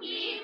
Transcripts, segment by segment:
Yeah.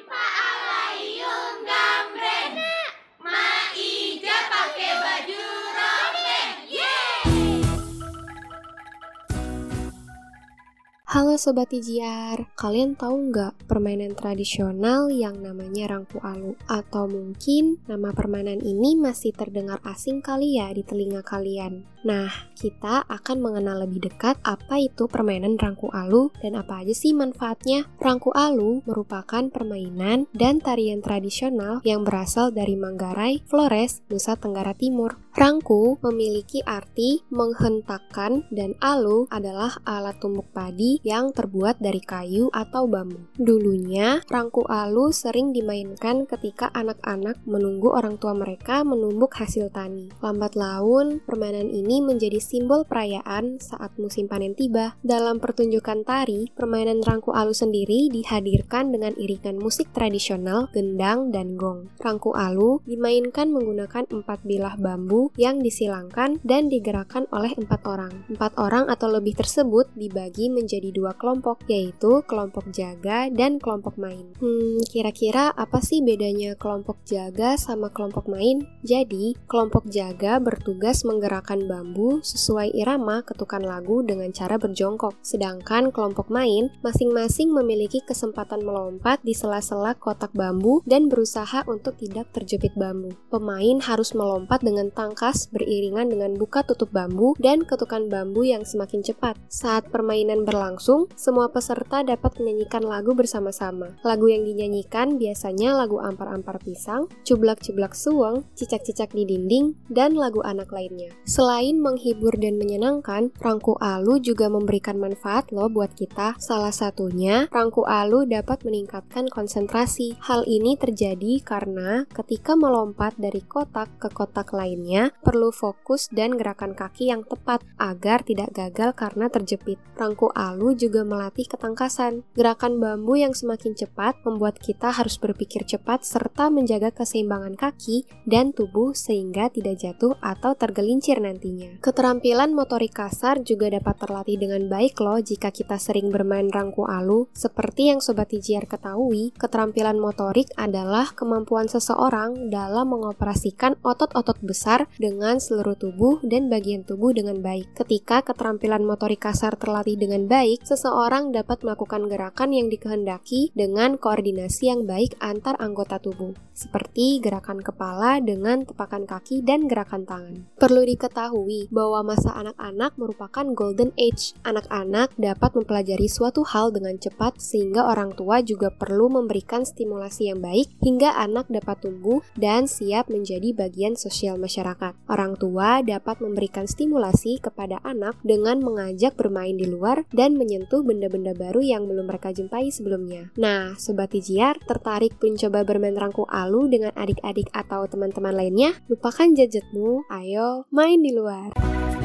Halo Sobat Ijiar, kalian tahu nggak permainan tradisional yang namanya Rangku Alu? Atau mungkin nama permainan ini masih terdengar asing kali ya di telinga kalian? Nah, kita akan mengenal lebih dekat apa itu permainan Rangku Alu dan apa aja sih manfaatnya. Rangku Alu merupakan permainan dan tarian tradisional yang berasal dari Manggarai, Flores, Nusa Tenggara Timur. Rangku memiliki arti menghentakkan dan alu adalah alat tumbuk padi yang terbuat dari kayu atau bambu. Dulunya, rangku alu sering dimainkan ketika anak-anak menunggu orang tua mereka menumbuk hasil tani. Lambat laun, permainan ini menjadi simbol perayaan saat musim panen tiba. Dalam pertunjukan tari, permainan rangku alu sendiri dihadirkan dengan iringan musik tradisional, gendang, dan gong. Rangku alu dimainkan menggunakan empat bilah bambu yang disilangkan dan digerakkan oleh empat orang. Empat orang atau lebih tersebut dibagi menjadi dua kelompok, yaitu kelompok jaga dan kelompok main. Hmm, kira-kira apa sih bedanya kelompok jaga sama kelompok main? Jadi, kelompok jaga bertugas menggerakkan bambu sesuai irama ketukan lagu dengan cara berjongkok, sedangkan kelompok main masing-masing memiliki kesempatan melompat di sela-sela kotak bambu dan berusaha untuk tidak terjepit bambu. Pemain harus melompat dengan tangkas pangkas beriringan dengan buka tutup bambu dan ketukan bambu yang semakin cepat. Saat permainan berlangsung, semua peserta dapat menyanyikan lagu bersama-sama. Lagu yang dinyanyikan biasanya lagu ampar-ampar pisang, cublak-cublak suweng, cicak-cicak di dinding, dan lagu anak lainnya. Selain menghibur dan menyenangkan, rangku alu juga memberikan manfaat loh buat kita. Salah satunya, rangku alu dapat meningkatkan konsentrasi. Hal ini terjadi karena ketika melompat dari kotak ke kotak lainnya, perlu fokus dan gerakan kaki yang tepat agar tidak gagal karena terjepit. Rangku alu juga melatih ketangkasan. Gerakan bambu yang semakin cepat membuat kita harus berpikir cepat serta menjaga keseimbangan kaki dan tubuh sehingga tidak jatuh atau tergelincir nantinya. Keterampilan motorik kasar juga dapat terlatih dengan baik loh jika kita sering bermain rangku alu. Seperti yang Sobat Ijiar ketahui, keterampilan motorik adalah kemampuan seseorang dalam mengoperasikan otot-otot besar dengan seluruh tubuh dan bagian tubuh dengan baik. Ketika keterampilan motorik kasar terlatih dengan baik, seseorang dapat melakukan gerakan yang dikehendaki dengan koordinasi yang baik antar anggota tubuh, seperti gerakan kepala dengan tepakan kaki dan gerakan tangan. Perlu diketahui bahwa masa anak-anak merupakan golden age. Anak-anak dapat mempelajari suatu hal dengan cepat sehingga orang tua juga perlu memberikan stimulasi yang baik hingga anak dapat tumbuh dan siap menjadi bagian sosial masyarakat masyarakat. Orang tua dapat memberikan stimulasi kepada anak dengan mengajak bermain di luar dan menyentuh benda-benda baru yang belum mereka jumpai sebelumnya. Nah, Sobat Tijiar, tertarik mencoba bermain rangku alu dengan adik-adik atau teman-teman lainnya? Lupakan gadgetmu, ayo main di luar.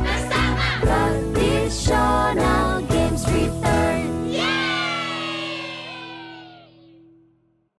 Bersama